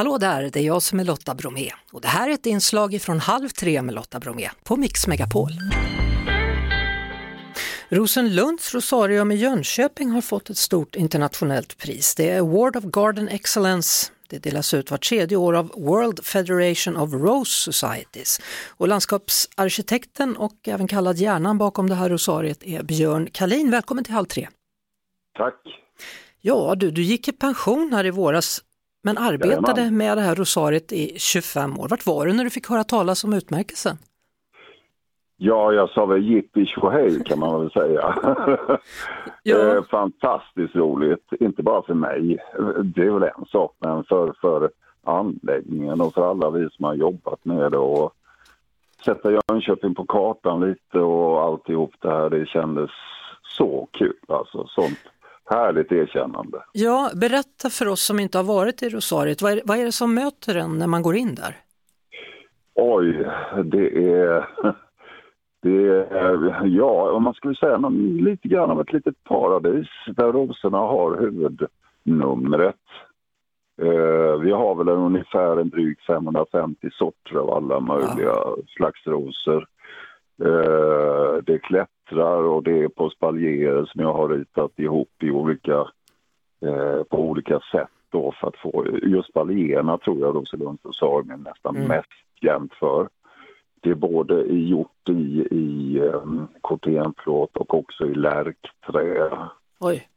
Hallå där, det är jag som är Lotta Bromé och det här är ett inslag från Halv tre med Lotta Bromé på Mix Megapol. Rosenlunds Rosarium i Jönköping har fått ett stort internationellt pris. Det är Award of Garden Excellence. Det delas ut vart tredje år av World Federation of Rose Societies. Och landskapsarkitekten och även kallad hjärnan bakom det här rosariet är Björn Kalin. Välkommen till Halv tre. Tack. Ja du, du gick i pension här i våras men arbetade Jajamän. med det här rosariet i 25 år. Vart var du när du fick höra talas om utmärkelsen? Ja, jag sa väl jippi tjohej kan man väl säga. Ja. Eh, Fantastiskt roligt, inte bara för mig, det är väl en sak, men för, för anläggningen och för alla vi som har jobbat med det och sätta Jönköping på kartan lite och alltihop det här, det kändes så kul alltså. Sånt härligt erkännande. Ja, berätta för oss som inte har varit i rosariet, vad är, vad är det som möter en när man går in där? Oj, det är... Det är, ja, om man skulle säga någon, lite grann av ett litet paradis där rosorna har huvudnumret. Eh, vi har väl ungefär en dryg 550 sorter av alla möjliga slags rosor. Eh, det klättrar och det är på spaljerer som jag har ritat ihop i olika, eh, på olika sätt då för att få, just spaljerna tror jag Roselunds Rosarium är nästan Mm. mest jämnt för. Det är både i gjort i, i um, kortenplåt och också i lärkträ. Oj,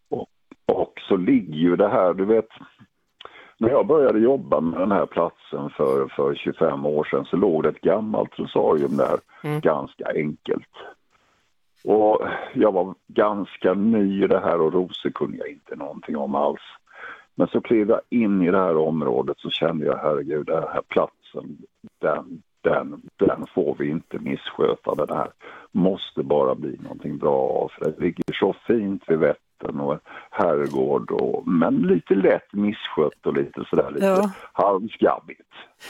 Och så ligger ju det här, du vet, när jag började jobba med den här platsen för, för 25 år sedan så låg det ett gammalt rosarium där, Mm. ganska enkelt. Och jag var ganska ny i det här och rosor kunde jag inte någonting om alls. Men så klev jag in i det här området så kände jag, herregud, den här platsen, den, den, den får vi inte missköta. Den här måste bara bli någonting bra av. För det ligger så fint vid Vättern och herrgård, och, men lite lätt misskött och lite sådär lite Ja. halvskabbigt.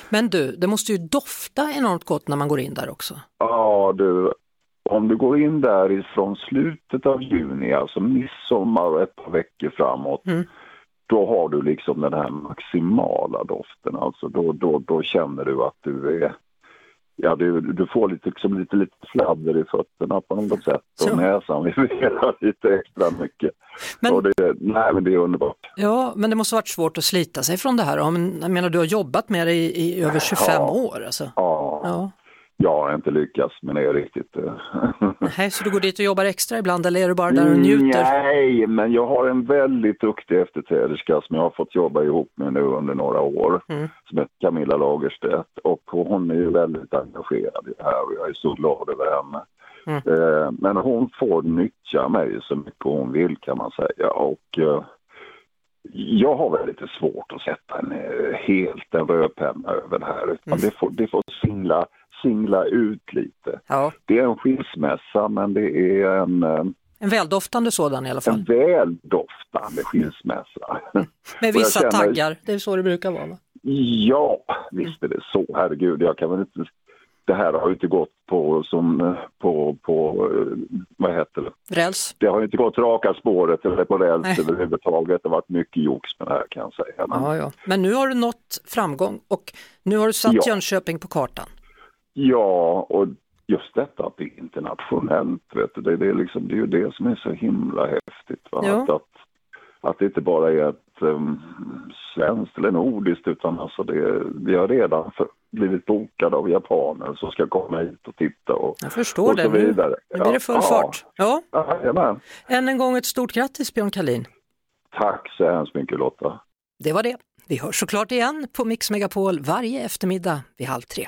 men du, det måste ju dofta enormt gott när man går in där också. Ja du, om du går in därifrån slutet av juni, alltså midsommar och ett par veckor framåt, Mm. då har du liksom den här maximala doften. Alltså då, då, då känner du att du är Ja, du, du får lite, liksom lite, lite fladder i fötterna på något sätt och Så. näsan vibrerar lite extra mycket. Men- Och det, nej, men det är underbart. Ja, men det måste varit svårt att slita sig från det här. Jag menar, du har jobbat med det i, i över 25 Ja. år. Alltså. Ja, Ja. Jag har inte lyckats men det riktigt. Nej, så du går dit och jobbar extra ibland eller är du bara där och njuter? Nej, men jag har en väldigt duktig efterträderska som jag har fått jobba ihop med nu under några år. Mm. Som heter Camilla Lagerstedt och hon är ju väldigt engagerad i det här och jag är så glad över henne. Mm. Eh, Men hon får nyttja mig så mycket hon vill kan man säga och eh, jag har väldigt lite svårt att sätta en eh, helt en rödpenna över det här utan Mm. det får, det får singla, singla ut lite. Ja, Det är en skilsmässa men det är en eh, en väldoftande sådan i alla en fall. väldoftande skilsmässa. Med vissa känner- taggar, det är så det brukar vara va? Ja, visst är det så. Herregud, jag kan väl inte... Det här har ju inte gått på som på, på eh, vad heter det? Räls? Det har ju inte gått raka spåret eller på Nej. räls överhuvudtaget. Det har varit mycket jox med det här kan jag säga. Men, Ja, ja. Men nu har du nått framgång och nu har du satt Ja. Jönköping på kartan. Ja, och just detta att det är internationellt, vet du, det, det, är liksom, det är ju det som är så himla häftigt. Va? Ja. Att, att, att det inte bara är ett um, svenskt eller nordiskt utan alltså det, vi har redan för, blivit bokade av japaner som ska komma hit och titta och, Jag förstår och det. så vidare. nu blir det full ja, fart. Ja, jajamän. än en gång ett stort grattis Björn Kalin. Tack så hemskt mycket Lotta. Det var det. Vi hörs såklart igen på Mix Megapol varje eftermiddag vid halv tre.